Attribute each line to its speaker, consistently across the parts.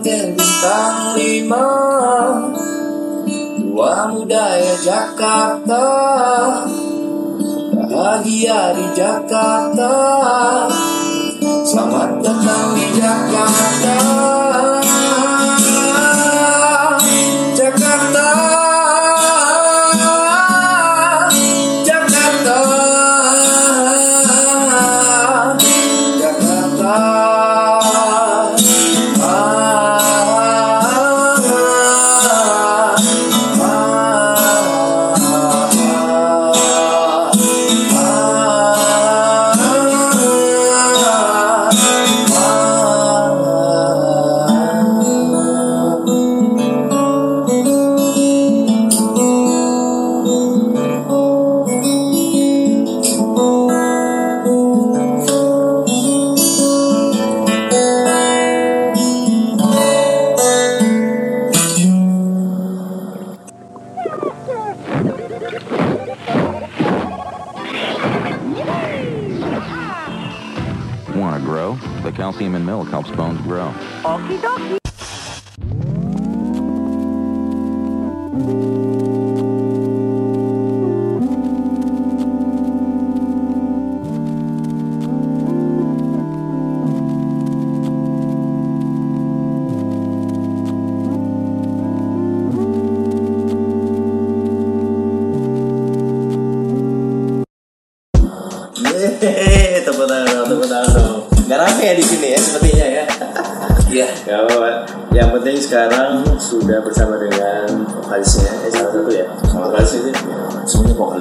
Speaker 1: hotel bintang lima. Dua muda ya Jakarta. Bahagia di Jakarta. Selamat datang di Jakarta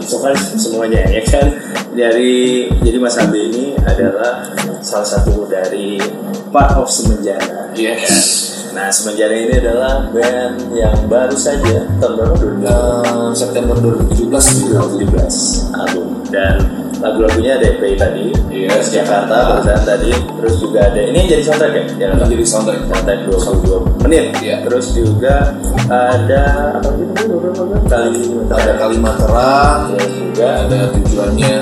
Speaker 1: Semuanya vokalis.
Speaker 2: vokalis semuanya ya kan. Dari jadi Mas Abi ini adalah salah satu dari part of Semenjana.
Speaker 1: Yes.
Speaker 2: Nah, Semenjana ini adalah band yang baru saja tahun berapa? 2000?
Speaker 1: Eh, September 2017
Speaker 2: 2017 album dan lagu-lagunya ada tadi
Speaker 1: Iya,
Speaker 2: Yes, Jakarta barusan tadi terus juga ada ini yang jadi soundtrack ya? Yang
Speaker 1: jadi soundtrack.
Speaker 2: soundtrack 22 menit.
Speaker 1: Iya.
Speaker 2: terus juga ada apa tadi kali
Speaker 1: Ada kalimat terang,
Speaker 2: terus juga
Speaker 1: ada tujuannya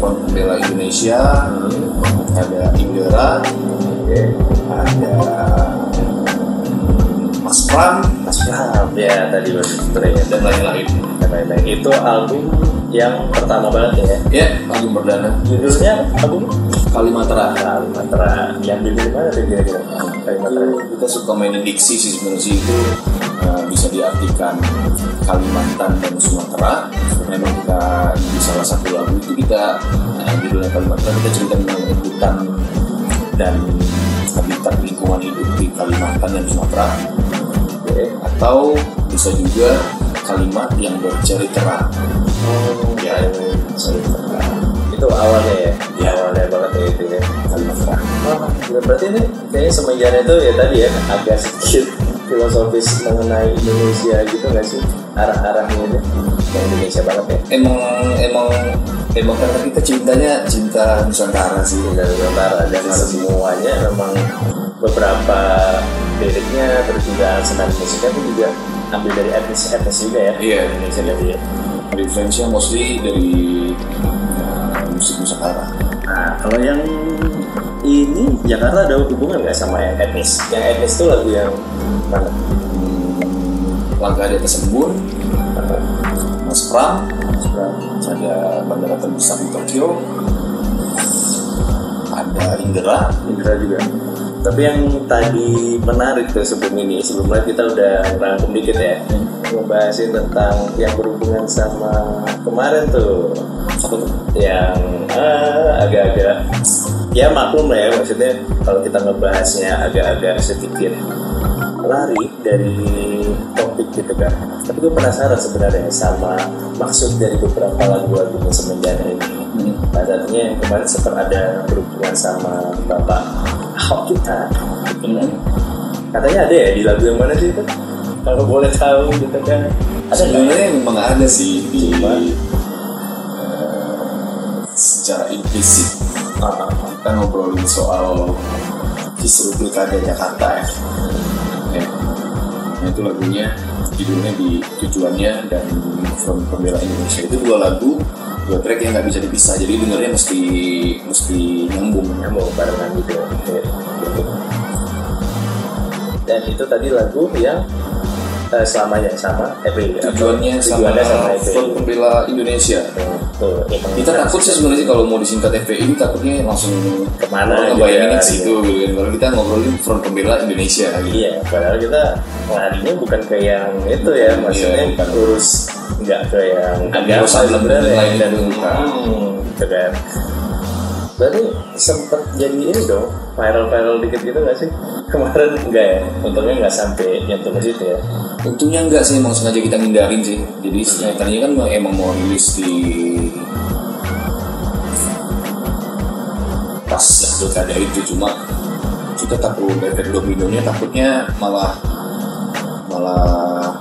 Speaker 1: Front Pembela Indonesia, ada Indra,
Speaker 2: oke.
Speaker 1: Ada Mas Pram
Speaker 2: ya tadi baru sebenarnya
Speaker 1: dan lain-lain.
Speaker 2: dan lain-lain itu album yang pertama banget ya
Speaker 1: Ya, album perdana
Speaker 2: judulnya album
Speaker 1: Kalimat Terang.
Speaker 2: Kalimantan yang di mana tuh kira-kira Kalimantan
Speaker 1: Itu kita suka mainin diksi sih sebenarnya sih itu uh, bisa diartikan Kalimantan dan Sumatera. Memang kita di salah satu lagu itu kita uh, judulnya Kalimantan kita cerita tentang hutan dan habitat lingkungan hidup di Kalimantan dan Sumatera. Atau bisa juga kalimat yang bercerita
Speaker 2: Oh,
Speaker 1: ya cerita
Speaker 2: itu awalnya ya,
Speaker 1: Ya.
Speaker 2: awalnya banget ya itu ya.
Speaker 1: kalimat terang.
Speaker 2: Oh, ya berarti ini kayaknya semenjana itu ya tadi ya agak sedikit filosofis mengenai Indonesia gitu nggak sih arah-arahnya itu yang Indonesia banget ya
Speaker 1: emang emang emang karena kita cintanya cinta Nusantara sih
Speaker 2: dari Nusantara dan semuanya memang beberapa liriknya terus juga senang musiknya itu juga ambil dari etnis etnis juga ya
Speaker 1: Iya.
Speaker 2: Indonesia jadi ya.
Speaker 1: Influence-nya mostly dari uh, musik Nusantara
Speaker 2: Nah, kalau yang ini Jakarta ada hubungan nggak sama yang etnis? Yang etnis itu lagu yang mana?
Speaker 1: langkah di atas embun Mas Pram ada bandara terbesar di Tokyo ada Indra
Speaker 2: Indra juga. Tapi yang tadi menarik tuh sebelum ini, sebelumnya kita udah rangkum dikit ya, ngebahasin tentang yang berhubungan sama kemarin tuh, yang ah, agak-agak ya maklum lah ya maksudnya kalau kita ngebahasnya agak-agak sedikit lari dari topik gitu kan. Tapi gue penasaran sebenarnya sama maksud dari beberapa lagu-lagu semenjana ini. Salah satunya yang kemarin sempat ada berhubungan sama bapak Ahok kita kan. katanya ada ya di lagu yang mana sih itu kalau boleh tahu gitu kan ada
Speaker 1: sebenarnya memang ada sih di
Speaker 2: Cuma?
Speaker 1: uh, secara implisit uh, kita ngobrolin soal kisru pilkada Jakarta ya. ya. Nah, itu lagunya judulnya di tujuannya dan Front Pembela Indonesia itu dua lagu dua track yang nggak bisa dipisah jadi dengarnya mesti mesti nyambung
Speaker 2: nyambung barengan gitu ya. Dan itu tadi lagu yang eh, selamanya sama apa?
Speaker 1: tujuannya sama,
Speaker 2: sama
Speaker 1: Front Pembela Indonesia
Speaker 2: Tuh, emang
Speaker 1: kita takut sih sebenarnya kalau mau disingkat FPI takutnya langsung
Speaker 2: Ke
Speaker 1: mana
Speaker 2: gitu ya,
Speaker 1: ke situ gitu kan. kalau kita ngobrolin front pembela Indonesia gitu
Speaker 2: Iya, padahal kita larinya bukan ke yang itu ya, maksudnya
Speaker 1: bukan.
Speaker 2: urus nggak ke yang agama sebenarnya
Speaker 1: lain
Speaker 2: dan
Speaker 1: itu, bukan.
Speaker 2: hmm, gitu kan. Berarti sempet jadi ini dong, viral-viral dikit gitu nggak sih? Kemarin enggak ya, untungnya nggak sampai nyentuh ke situ ya.
Speaker 1: untungnya enggak sih emang sengaja kita ngindarin sih jadi hmm. tadinya kan emang mau rilis di pas pilkada itu cuma kita takut efek dominonya takutnya malah malah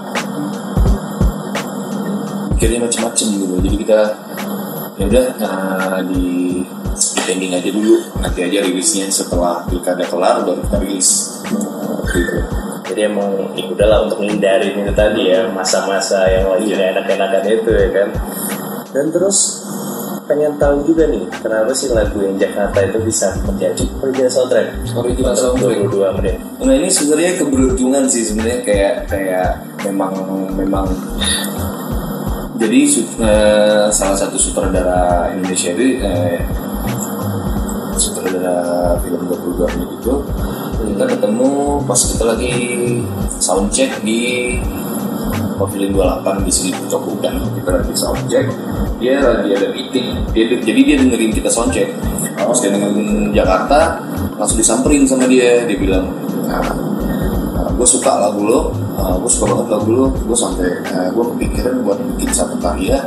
Speaker 1: mikirnya macam-macam gitu jadi kita ya udah nah, di di pending aja dulu nanti aja rilisnya setelah pilkada kelar baru kita rilis gitu.
Speaker 2: Jadi emang ya udahlah untuk menghindarin itu tadi ya masa-masa yang lagi nggak enak-enakan itu ya kan. Dan terus pengen tahu juga nih kenapa sih lagu yang Jakarta itu bisa menjadi original soundtrack
Speaker 1: Original soundtrack.
Speaker 2: 22 menit
Speaker 1: Nah ini sebenarnya keberuntungan sih sebenarnya kayak kayak memang memang jadi eh, salah satu sutradara Indonesia itu eh, sutradara film 22 menit itu kita ketemu pas kita lagi soundcheck di Pavilion 28 di sini Cokuk dan kita lagi soundcheck dia lagi ada meeting. Dia jadi dia dengerin kita soundcheck pas dia dengerin Jakarta langsung disamperin sama dia. Dia bilang nah, gue suka lagu lo. Gue suka banget lagu lo. Gue sampai gue kepikiran buat bikin satu karya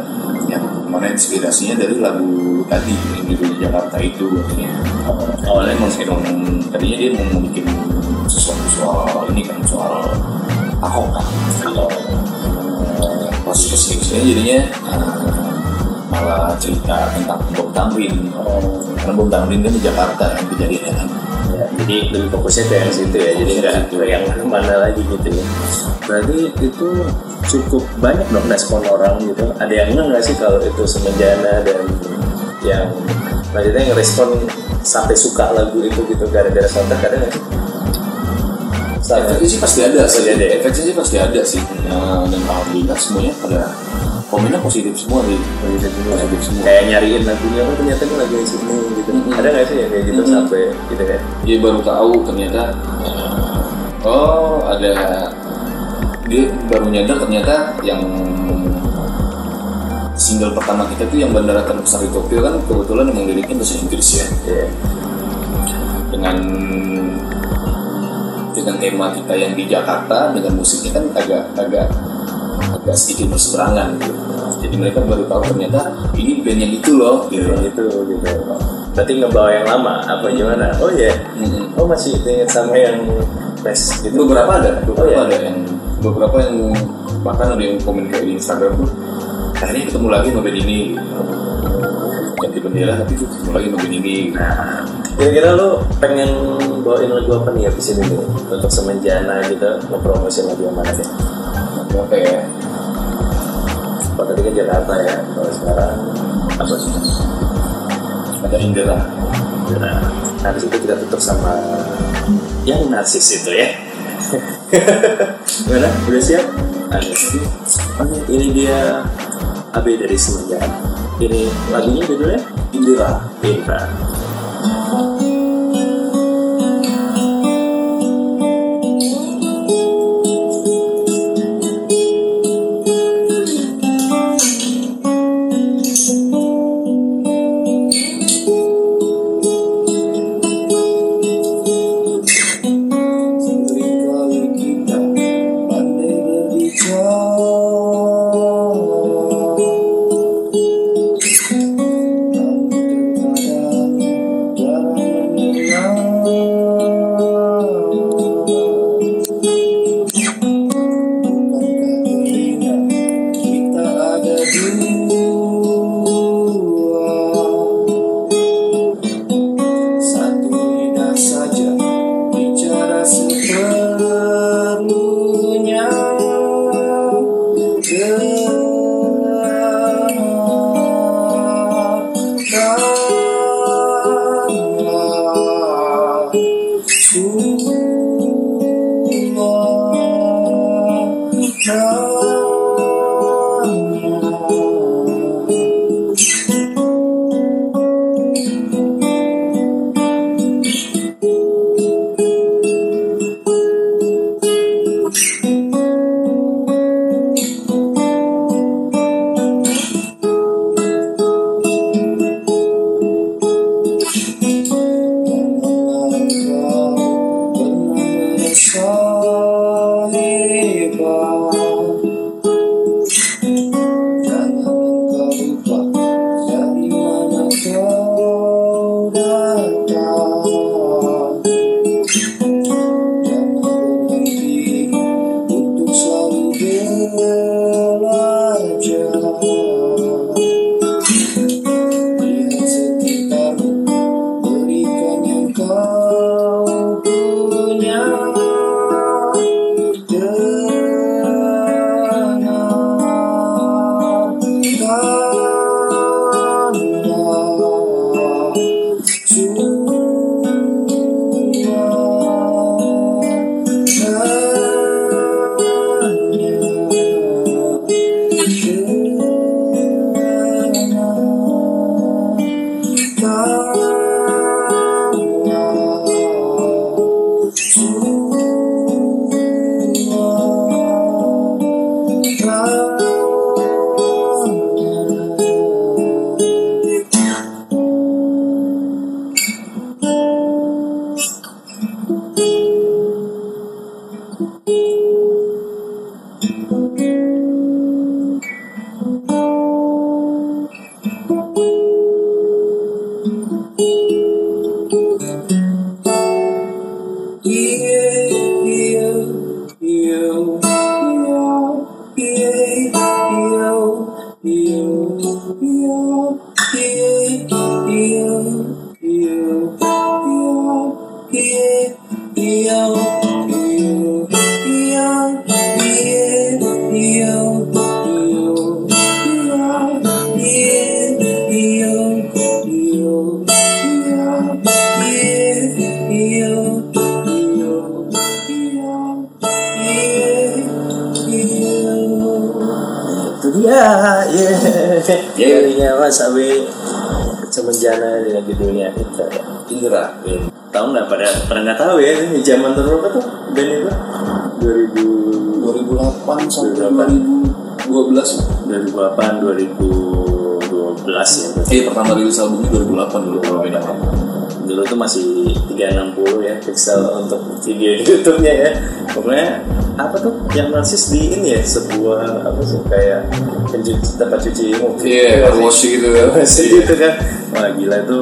Speaker 1: yang mana inspirasinya dari lagu tadi yang judulnya Jakarta itu. Awalnya emang emang tadinya dia mau bikin sesuatu soal ini kan soal Ahok kan. Atau pas ke sini jadinya eh, malah cerita tentang Bom Tamrin. Karena Bom Tamrin kan di Jakarta yang kejadiannya kan.
Speaker 2: Ya, jadi lebih fokusnya ke yang situ ya. Jadi nggak ke yang mana lagi gitu ya. Berarti itu cukup banyak dong respon orang gitu. Ada yang enggak nggak sih kalau itu semenjana dan yang maksudnya yang respon sampai suka lagu itu gitu gara-gara soundtrack ada nggak
Speaker 1: efeknya sih pasti ada
Speaker 2: Pasti ada ya?
Speaker 1: efeknya sih pasti ada sih. Nah, dan alhamdulillah semuanya pada komennya positif semua sih. Positif semua.
Speaker 2: Kayak nyariin lagunya oh ternyata ini lagu yang sini gitu.
Speaker 1: Mm-mm.
Speaker 2: ada nggak sih yang kayak gitu
Speaker 1: Mm-mm.
Speaker 2: sampai gitu kan
Speaker 1: dia baru tahu ternyata oh ada dia baru nyadar ternyata yang single pertama kita tuh yang bandara terbesar di Tokyo kan kebetulan emang liriknya bahasa Inggris ya
Speaker 2: Iya.
Speaker 1: dengan dengan tema kita yang di Jakarta dengan musiknya kan agak agak agak sedikit berseberangan gitu. jadi mereka baru tahu ternyata ini band yang itu loh gitu.
Speaker 2: Yang itu gitu berarti ngebawa yang lama apa gimana oh iya
Speaker 1: Mm-mm.
Speaker 2: oh masih ingat sama yang
Speaker 3: Mes gitu
Speaker 1: beberapa ada beberapa
Speaker 3: Oh, iya.
Speaker 1: ada yang beberapa yang bahkan ada yang komen kayak di Instagram tuh akhirnya ketemu lagi sama band ini ganti bendera tapi ketemu lagi sama band ini
Speaker 3: Nah, kira-kira lo pengen bawain lagu apa nih habis ini nih? Untuk semenjana gitu, ngepromosin lagu yang mana deh?
Speaker 1: apa ya
Speaker 3: Kalau tadi kan Jakarta ya, kalau sekarang apa sih?
Speaker 1: ada Indra
Speaker 3: Nah, habis itu kita tutup sama yang narsis itu ya. Gimana? Udah siap? Ada. Oke, ini dia AB dari Semenjana. Ini lagunya judulnya
Speaker 1: Indra
Speaker 3: Indra. Dia, ya.
Speaker 1: Iya.
Speaker 3: Jadinya Mas Awi Semenjana dengan judulnya Indra ya.
Speaker 1: Indra
Speaker 3: Tahu nggak pada pernah nggak tahu ya ini zaman berapa tuh band itu? 2000
Speaker 1: 2008 sampai
Speaker 3: 2008.
Speaker 1: 2012
Speaker 3: 2008 2012 ya. Berarti.
Speaker 1: Eh pertama rilis albumnya 2008 dulu kalau beda
Speaker 3: dulu tuh masih 360 ya pixel untuk video di YouTube-nya ya. Pokoknya apa tuh yang narsis di ini ya sebuah apa sih kayak pencuci tempat cuci mobil.
Speaker 1: Iya, car wash gitu ya.
Speaker 3: Masih gitu kan. Wah gila itu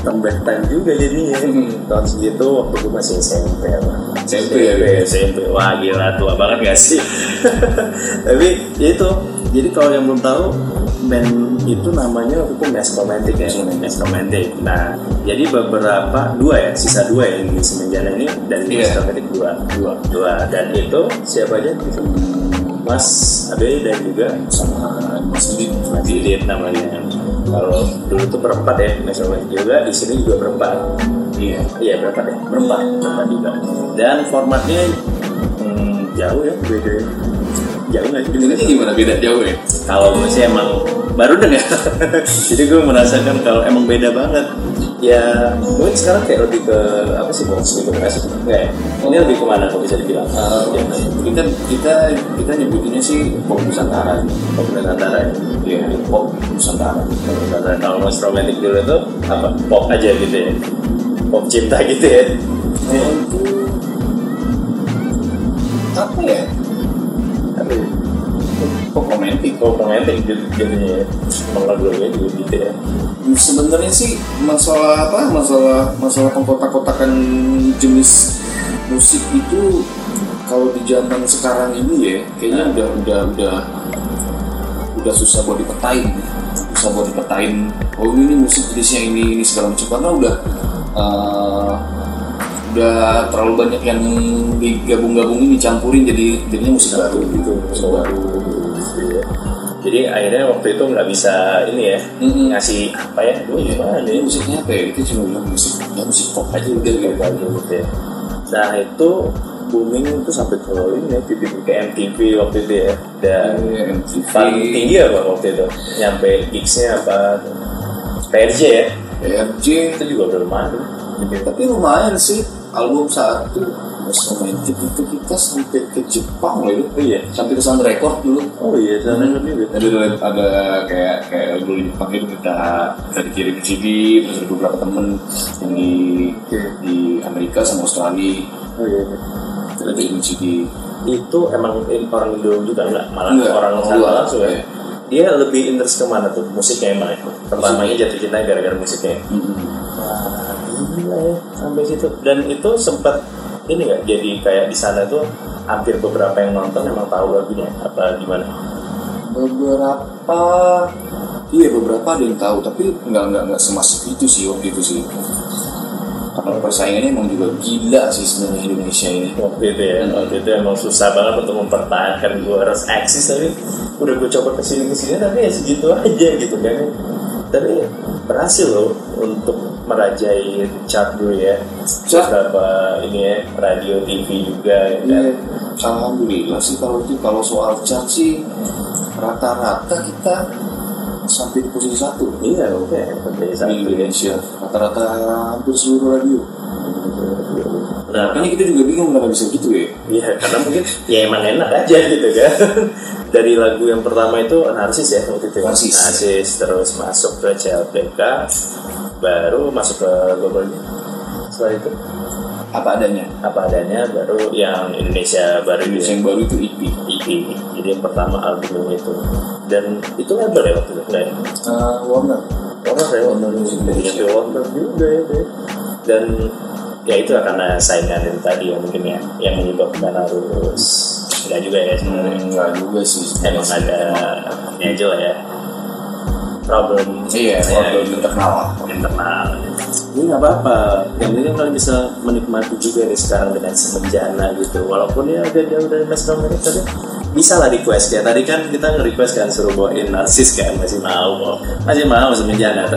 Speaker 3: tambah time juga jadinya.
Speaker 1: Hmm.
Speaker 3: tahun segitu waktu gue masih SMP apa
Speaker 1: SMP ya
Speaker 2: SMP wah gila tua banget gak sih? Tapi ya itu. Jadi kalau yang belum tahu band itu namanya waktu itu Mass Romantic ya Mass Romantic nah jadi beberapa dua ya sisa dua ya di Semenjana ini dan. Mass Romantic dua dua dua dan itu siapa aja gitu Mas Abe dan juga
Speaker 1: sama Mas Didit
Speaker 2: Mas Didit namanya kalau dulu tuh berempat ya Mass Romantic juga di sini juga berempat
Speaker 1: iya
Speaker 2: Iya berapa deh? Berempat, berempat juga. Dan formatnya hmm, jauh ya, beda. ya. Jauh nggak sih?
Speaker 1: ini gimana beda jauh ya
Speaker 2: Kalau gue sih emang baru dengar, jadi gue merasakan kalau emang beda banget. Ya, mungkin sekarang kayak lebih ke apa sih box gitu kasih enggak ya? Ini lebih ke mana kalau bisa dibilang?
Speaker 1: Eh,
Speaker 2: ya,
Speaker 1: kita kita kita nyebutinnya sih pop nusantara
Speaker 2: pop nusantara ya.
Speaker 1: pop nusantara
Speaker 2: Pop nusantara. Kalau mas romantic dulu itu apa? Pop aja gitu ya. Pop cinta gitu ya.
Speaker 1: Itu apa ya
Speaker 2: Apa ya?
Speaker 1: Pop romantis
Speaker 2: Pop romantic gitu jadinya. ya. Emang lagu-lagunya juga gitu ya.
Speaker 1: sebenarnya sih masalah apa masalah masalah pengkotak-kotakan jenis musik itu kalau di zaman sekarang ini ya kayaknya udah udah udah udah susah buat dipetain susah buat dipetain oh ini, musik jenisnya ini ini segala macam karena udah eh, udah terlalu banyak yang digabung-gabungin dicampurin jadi jadinya musik baru gitu musik baru
Speaker 2: Iya. Jadi akhirnya waktu itu nggak bisa ini ya
Speaker 1: Mm-mm.
Speaker 2: ngasih apa ya? Dulu gimana
Speaker 1: ini
Speaker 2: nih?
Speaker 1: musiknya apa ya itu cuma bilang musik ya musik pop aja udah gitu
Speaker 2: gitu ya. Nah itu booming itu sampai ke ini ya, TV ke MTV waktu itu ya. Dan
Speaker 1: MTV
Speaker 2: paling tinggi apa waktu itu? Nyampe gigsnya apa? PRJ ya?
Speaker 1: PRJ
Speaker 2: Itu juga udah lumayan. Gitu.
Speaker 1: tapi lumayan sih album satu Mas Romantic itu kita sampai ke Jepang loh itu
Speaker 2: Oh iya.
Speaker 1: sampai ke Sun Record dulu
Speaker 2: Oh iya, sana juga.
Speaker 1: ada ada kayak kayak lagu di Jepang itu kita kita dikirim CD terus ada beberapa temen yang di di Amerika sama Australia
Speaker 2: Oh iya.
Speaker 1: kita kirim CD
Speaker 2: Itu emang orang Indo juga enggak? Malah
Speaker 1: Enggak,
Speaker 2: orang sana
Speaker 1: luar.
Speaker 2: langsung ya?
Speaker 1: Iya.
Speaker 2: Dia lebih interest ke mana tuh? Musiknya emang ya? Pertamanya jatuh cinta gara-gara musiknya Wah, gila ya sampai situ. Dan itu sempat ini nggak jadi kayak di sana tuh hampir beberapa yang nonton emang tahu lagunya apa gimana?
Speaker 1: beberapa iya beberapa ada yang tahu tapi nggak nggak nggak semasif itu sih waktu itu sih karena persaingannya emang juga gila sih sebenarnya Indonesia ini
Speaker 2: Waktu itu ya, waktu itu emang susah banget untuk mempertahankan gue harus eksis tapi udah gue coba ke sini ke sini tapi ya segitu aja gitu kan. Tapi berhasil loh untuk merajai chart dulu ya. Beberapa ini ya radio TV juga ya kan.
Speaker 1: Iya, alhamdulillah sih kalau itu kalau soal chart sih rata-rata kita sampai di posisi satu
Speaker 2: Iya, oke. Sampai
Speaker 1: di
Speaker 2: ini.
Speaker 1: Indonesia rata-rata hampir seluruh radio
Speaker 2: Nah,
Speaker 1: makanya kita juga bingung kenapa bisa gitu ya
Speaker 2: Iya, karena mungkin ya emang enak aja gitu kan. Dari lagu yang pertama itu Narsis ya waktu itu.
Speaker 1: Narsis.
Speaker 2: Narsis terus masuk ke CLPK, baru masuk ke Global Setelah itu?
Speaker 1: Apa adanya.
Speaker 2: Apa adanya baru yang Indonesia baru
Speaker 1: Indonesia
Speaker 2: ya.
Speaker 1: yang baru itu EP
Speaker 2: EP. Jadi yang pertama album itu. Dan itu label ya waktu itu enggak ya?
Speaker 1: uh, Warner.
Speaker 2: Warner ya Warner Music Indonesia. Warner juga ya deh. dan ya itu karena saingan yang tadi yang mungkin ya yang menyebabkan harus enggak juga ya sebenarnya.
Speaker 1: Enggak juga sih.
Speaker 2: Emang ada aja lah ya problem.
Speaker 1: Iya
Speaker 2: ya,
Speaker 1: problem internal. Lah
Speaker 2: internal. Ini nggak apa-apa. Yang penting kalian bisa menikmati juga nih sekarang dengan semenjana gitu. Walaupun ya udah jauh dari Mas tapi bisa lah request. Ya tadi kan kita nge-request kan suruh bawain narsis kan masih mau kok masih mau semenjana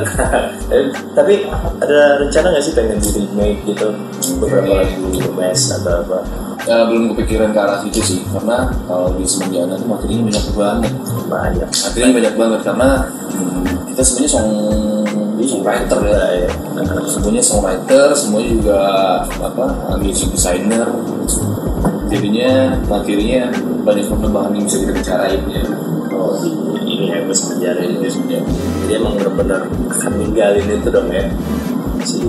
Speaker 2: Eh, tapi ada rencana nggak sih pengen di remake gitu? Beberapa lagu mes atau apa
Speaker 1: Ya, belum kepikiran ke arah situ sih karena kalau di Semenjana itu materinya banyak banget.
Speaker 2: Banyak.
Speaker 1: Materinya banyak banget karena hmm, kita semuanya song songwriter ya. Semuanya songwriter semuanya juga apa music designer. Jadinya materinya banyak pengembangan yang bisa kita bicarain ya.
Speaker 2: Oh, di ini ya penjara ini sebenarnya. Jadi emang benar-benar akan ninggalin itu dong ya. Si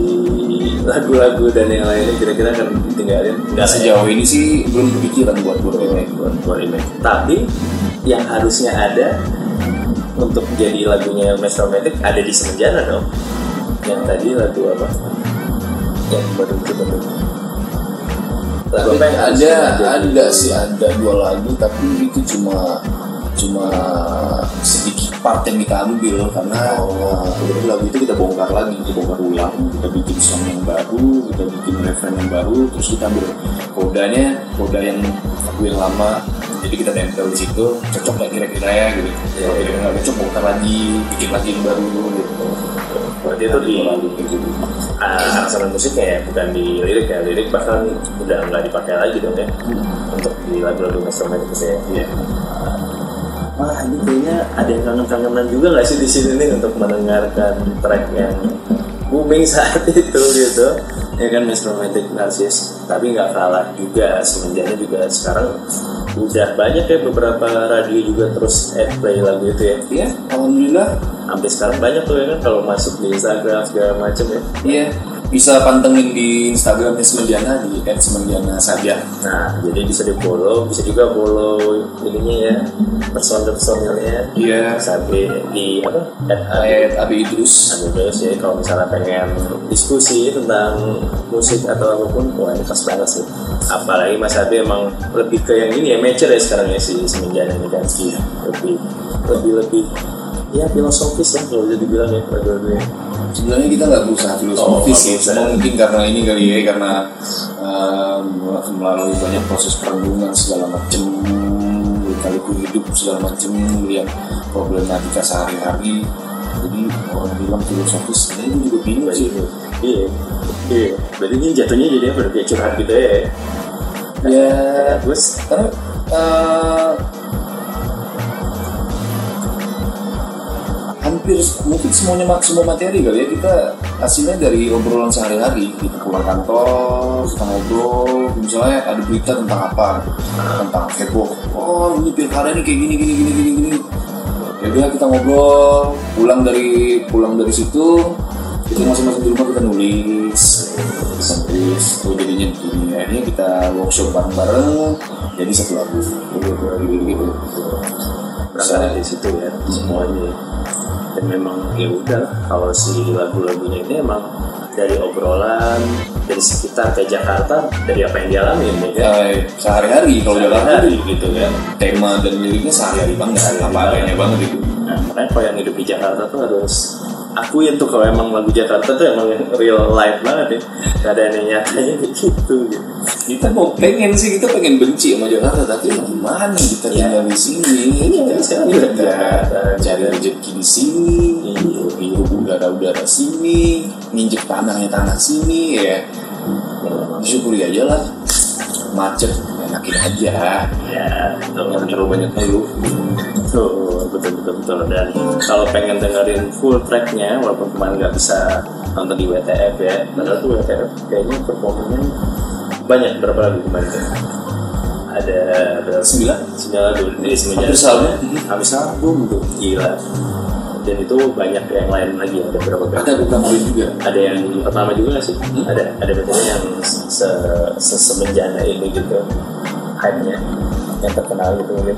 Speaker 2: lagu-lagu dan yang lainnya kira-kira akan ditinggalin. Ya,
Speaker 1: sejauh ini sih belum kepikiran buat buat ini
Speaker 2: buat buat ini. Tapi yang harusnya ada untuk jadi lagunya Mas Romantic ada di Semenjana dong. Yang tadi lagu apa? Yang baru itu baru.
Speaker 1: tapi
Speaker 2: Gua pengen
Speaker 1: ada ada sih ada dua lagu tapi itu cuma cuma part yang kita ambil karena uh, jadi lagu itu kita bongkar lagi kita bongkar ulang kita bikin song yang baru kita bikin referen yang baru terus kita ambil kodanya koda yang lagu yang lama jadi kita tempel di situ cocok nggak kira-kira ya gitu kalau kira nggak cocok bongkar lagi bikin lagi yang baru gitu
Speaker 2: Berarti itu di
Speaker 1: kayak gitu
Speaker 2: uh, aransemen musiknya ya, bukan di lirik ya. Lirik bahkan udah nggak dipakai lagi dong ya. Untuk di lagu-lagu instrumen itu ya.
Speaker 1: Iya.
Speaker 2: Wah ini kayaknya ada yang kangen-kangenan juga nggak sih di sini nih untuk mendengarkan track yang booming saat itu gitu? Ya kan Miss Romantic Narcis tapi nggak kalah juga semenjaknya juga sekarang udah banyak ya beberapa radio juga terus add play lagu itu ya.
Speaker 1: Iya, alhamdulillah.
Speaker 2: Hampir sekarang banyak tuh ya kan kalau masuk di Instagram segala macem ya.
Speaker 1: Iya, bisa pantengin di Instagramnya Semenjana di @semenjana saja.
Speaker 2: nah jadi bisa di follow bisa juga follow ininya ya personil personilnya
Speaker 1: Iya.
Speaker 2: sampai di apa at
Speaker 1: Abi Idrus.
Speaker 2: Anu terus ya kalau misalnya pengen diskusi tentang musik atau apa pun wah ini pas banget sih apalagi Mas Abi emang lebih ke yang ini ya mature ya sekarang ya si Semenjana ini kan sih lebih lebih lebih ya filosofis lah kalau bisa dibilang ya lagu-lagunya
Speaker 1: Sebenarnya kita nggak berusaha filosofis
Speaker 2: Oh,
Speaker 1: cuma
Speaker 2: berusaha.
Speaker 1: mungkin karena ini kali ya, karena um, melalui banyak proses perenungan segala macem, kaliku hidup segala macem, lihat problematika sehari-hari. Jadi orang bilang filosofis, saya juga bingung sih.
Speaker 2: iya iya berarti ini jatuhnya jadi apa kayak curhat gitu ya
Speaker 1: Ya,
Speaker 2: terus
Speaker 1: karena eh, hampir mungkin semuanya semua materi kali ya. Kita hasilnya dari obrolan sehari-hari. Kita pulang kantor kita ngobrol. Misalnya ada berita tentang apa? Tentang heboh oh ini pilkada ini kayak gini gini gini gini gini. Ya udah kita ngobrol. Pulang dari pulang dari situ kita masing-masing di rumah kita nulis. Kita nulis. Oh jadinya begini. Akhirnya kita workshop bareng-bareng. Jadi satu lagu. Gitu gitu.
Speaker 2: Berangkat dari situ ya semuanya dan memang ya udah kalau si lagu-lagunya ini emang dari obrolan dari sekitar ke Jakarta dari apa yang dialami ya
Speaker 1: Eh, sehari-hari kalau jalan
Speaker 2: hari gitu kan?
Speaker 1: tema dan liriknya sehari-hari banget apa adanya banget itu.
Speaker 2: Nah, makanya kalau yang hidup di Jakarta tuh harus akuin tuh kalau emang lagu Jakarta tuh emang real life banget ya. Gak ada yang nyatanya gitu gitu.
Speaker 1: Kita mau pengen sih kita pengen benci sama Jakarta tapi ya gimana kita
Speaker 2: Iya.
Speaker 1: tinggal di sini?
Speaker 2: Iya,
Speaker 1: kita
Speaker 2: bisa
Speaker 1: kerja
Speaker 2: Jakarta.
Speaker 1: cari rezeki di sini hirup hirup udara-udara sini nginjek tanahnya tanah sini ya. Syukuri aja lah macet enakin aja.
Speaker 2: Ya
Speaker 1: jangan
Speaker 2: tuh
Speaker 1: terlalu banyak ngeluh
Speaker 2: Tuh, betul betul betul. Dan kalau pengen dengerin full tracknya walaupun kemarin nggak bisa nonton di WTF ya padahal tuh WTF kayaknya performanya banyak. Berapa lagu kemarin tuh? Ada berapa
Speaker 1: Sembilan.
Speaker 2: sembilan lagu. Di semenjak
Speaker 1: Hampir sealbum.
Speaker 2: hampir sealbum tuh gila dan itu banyak yang lain lagi ada berapa kali
Speaker 1: ada beberapa lain juga?
Speaker 2: Ada yang pertama juga sih. Ada ada berarti yang se, se semenjana ini gitu. Hype nya yang terkenal gitu mungkin.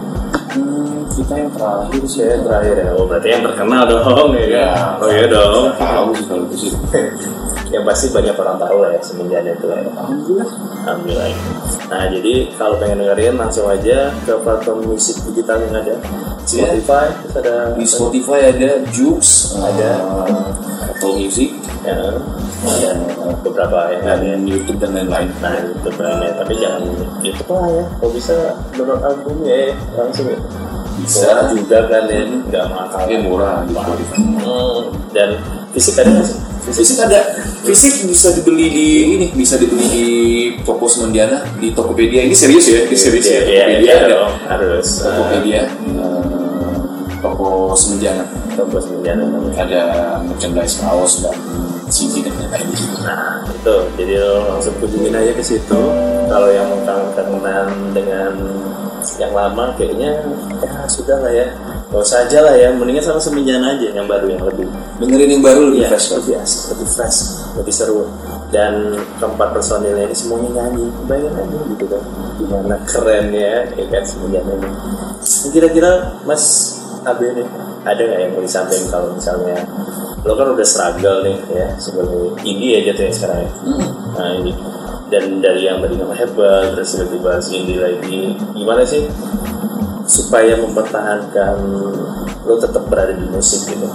Speaker 1: Hmm, kita yang terakhir sih
Speaker 2: saya terakhir ya? Oh berarti yang terkenal dong ya
Speaker 1: Ya.
Speaker 2: kan oh iya dong.
Speaker 1: Tahu sih kalau itu sih
Speaker 2: yang pasti banyak orang tahu lah ya semenjana itu ya
Speaker 1: alhamdulillah
Speaker 2: Alhamdulillah. Nah jadi kalau pengen dengerin langsung aja ke platform musik digital yang ada Spotify, terus ada
Speaker 1: di Spotify ada Jux
Speaker 2: Ada.
Speaker 1: eh, Apple Music
Speaker 2: ya, ada beberapa yang ada
Speaker 1: dan YouTube dan lain-lain
Speaker 2: Nah itu lainnya, tapi jangan YouTube lah ya. Kalau bisa download albumnya ya langsung ya.
Speaker 1: Bisa.
Speaker 2: Murah juga kan ya, nggak mahal.
Speaker 1: Iya, murah di Spotify.
Speaker 2: Hmm, dan fisik ada nggak sih?
Speaker 1: Fisik ada, fisik bisa dibeli di ini, bisa dibeli di toko Semendiana, di Tokopedia. Ini serius ya, ini serius ya.
Speaker 2: Iya, iya,
Speaker 1: Tokopedia
Speaker 2: iya
Speaker 1: ada.
Speaker 2: harus.
Speaker 1: Tokopedia, eh, toko Semendiana.
Speaker 2: Toko semenjana namanya.
Speaker 1: Ada merchandise kaos dan CD dan lain-lain.
Speaker 2: Nah itu, jadi lo langsung kunjungin aja ke situ. Kalau yang mau kangen-kangenan dengan yang lama, kayaknya ya sudah lah ya. Gak usah aja lah ya, mendingan sama semenjana aja yang baru yang lebih
Speaker 1: Dengerin yang baru lebih
Speaker 2: Iya,
Speaker 1: fresh
Speaker 2: lebih asik, lebih fresh, lebih seru. Dan keempat personilnya ini semuanya nyanyi, bayangin aja gitu kan, gimana kerennya, ya kan semuanya ini. Kira-kira Mas Abe nih, ada nggak yang mau disampaikan kalau misalnya lo kan udah struggle nih ya sebagai indie aja tuh ya sekarang ya. Nah ini
Speaker 3: dan dari yang tadi nama hebat terus tiba-tiba indie lagi gimana sih supaya mempertahankan lo tetap berada di musik gitu.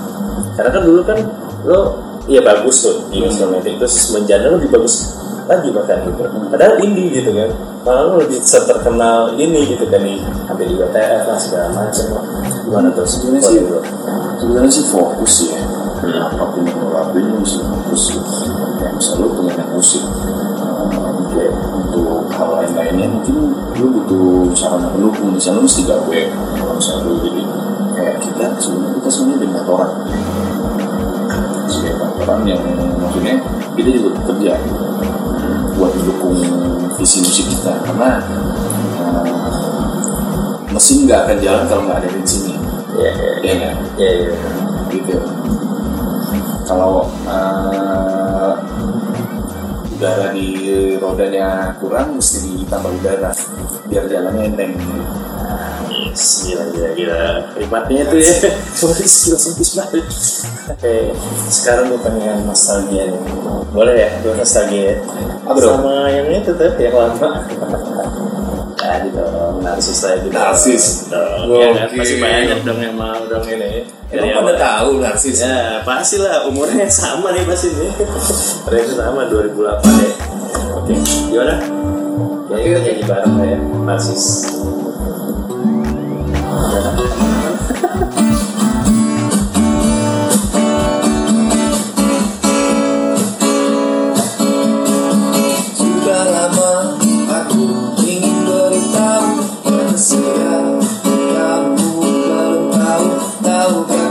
Speaker 3: Karena kan dulu kan lo iya bagus tuh di instrumenting terus menjana lebih bagus lagi bahkan gitu. Padahal indie gitu kan malah lo lebih terkenal ini gitu kan di hampir di WTF lah segala macam lah. Gimana tuh
Speaker 1: Sebenarnya sih, sebenarnya sih fokus ya. Apa pun yang lo lakuin lo mesti fokus. Kayak misalnya lo pengen musik, kayak untuk hal lain lainnya mungkin lo butuh sarana pendukung. Misalnya lo mesti gawe, kalau misalnya lo jadi kayak kita sebenarnya kita sebenarnya banyak orang. Sebagai orang yang maksudnya kita juga bekerja buat mendukung visi musik kita karena eh, mesin nggak akan jalan kalau nggak ada bensinnya
Speaker 3: ya ya
Speaker 1: ya gitu kalau eh, udara di rodanya kurang mesti ditambah udara biar jalannya enteng.
Speaker 3: Yes, gila gila gila Ribetnya tuh ya. Tulis filosofis banget Oke Sekarang gue pengen nostalgia nih. Boleh ya gue nostalgia ya?
Speaker 1: Dong?
Speaker 3: Sama yang itu tuh Yang lama. Jadi dong Narsis lagi dong.
Speaker 1: Narsis.
Speaker 3: dong
Speaker 1: Oke.
Speaker 3: Ya kan? Pasti banyak dong yang mau dong ini.
Speaker 1: Emang pada tahu narsis?
Speaker 3: Ya pasti lah. Umurnya sama nih pasti nih. Umurnya sama 2008 ya. Oke gimana? Ya kita jadi bareng ya Narsis over.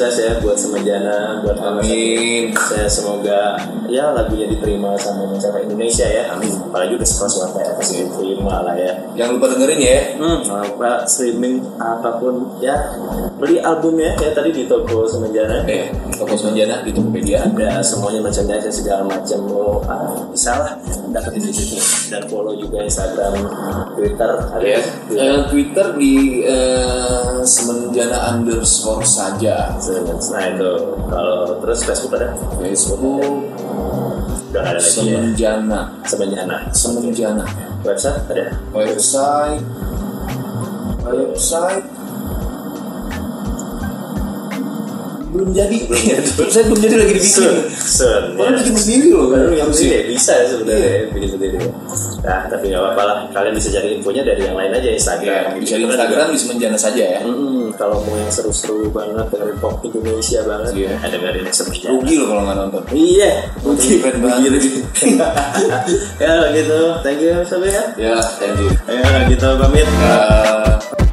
Speaker 3: Sukses ya buat Semajana, buat
Speaker 1: Amin.
Speaker 3: Saya semoga ya lagunya diterima sama masyarakat Indonesia ya. Amin. Apalagi udah sekelas WTF pasti diterima lah ya.
Speaker 1: jangan lupa dengerin ya
Speaker 3: Hmm, jangan lupa streaming apa pun ya beli albumnya ya tadi di toko Semenjana
Speaker 1: eh toko Sanjana di Tokopedia
Speaker 3: ada semuanya merchandise segala macam lo ah, bisa lah dapetin di situ dan follow
Speaker 2: juga Instagram, Twitter, ada
Speaker 1: Ya,
Speaker 2: ya?
Speaker 1: eh, Twitter di eh, semenjana underscore saja.
Speaker 2: Nah itu kalau terus Facebook ada?
Speaker 1: Facebook
Speaker 2: Udah ada lagi ya.
Speaker 1: semenjana,
Speaker 2: Semenjana.
Speaker 1: semenjana.
Speaker 2: Website ada?
Speaker 1: Website, website belum jadi. website belum jadi lagi dibikin.
Speaker 2: Sun, Sun.
Speaker 1: Bikin sendiri loh.
Speaker 2: Baru yang sendiri bisa ya sebenarnya bikin sendiri. Nah tapi nggak apa-apa lah. Kalian bisa cari infonya dari yang lain aja Instagram.
Speaker 1: Ya, bisa di
Speaker 2: kan
Speaker 1: Instagram di semenjana saja ya.
Speaker 2: Hmm, kalau mau yang seru-seru banget dari pop Indonesia banget,
Speaker 1: Iya.
Speaker 2: ada dengerin sebenarnya.
Speaker 1: Rugi loh kalau nggak nonton.
Speaker 2: Iya,
Speaker 1: Rugi keren banget.
Speaker 2: ya gitu. Thank you Sobe ya.
Speaker 1: Ya, thank you.
Speaker 2: Ya gitu pamit.
Speaker 1: Eh,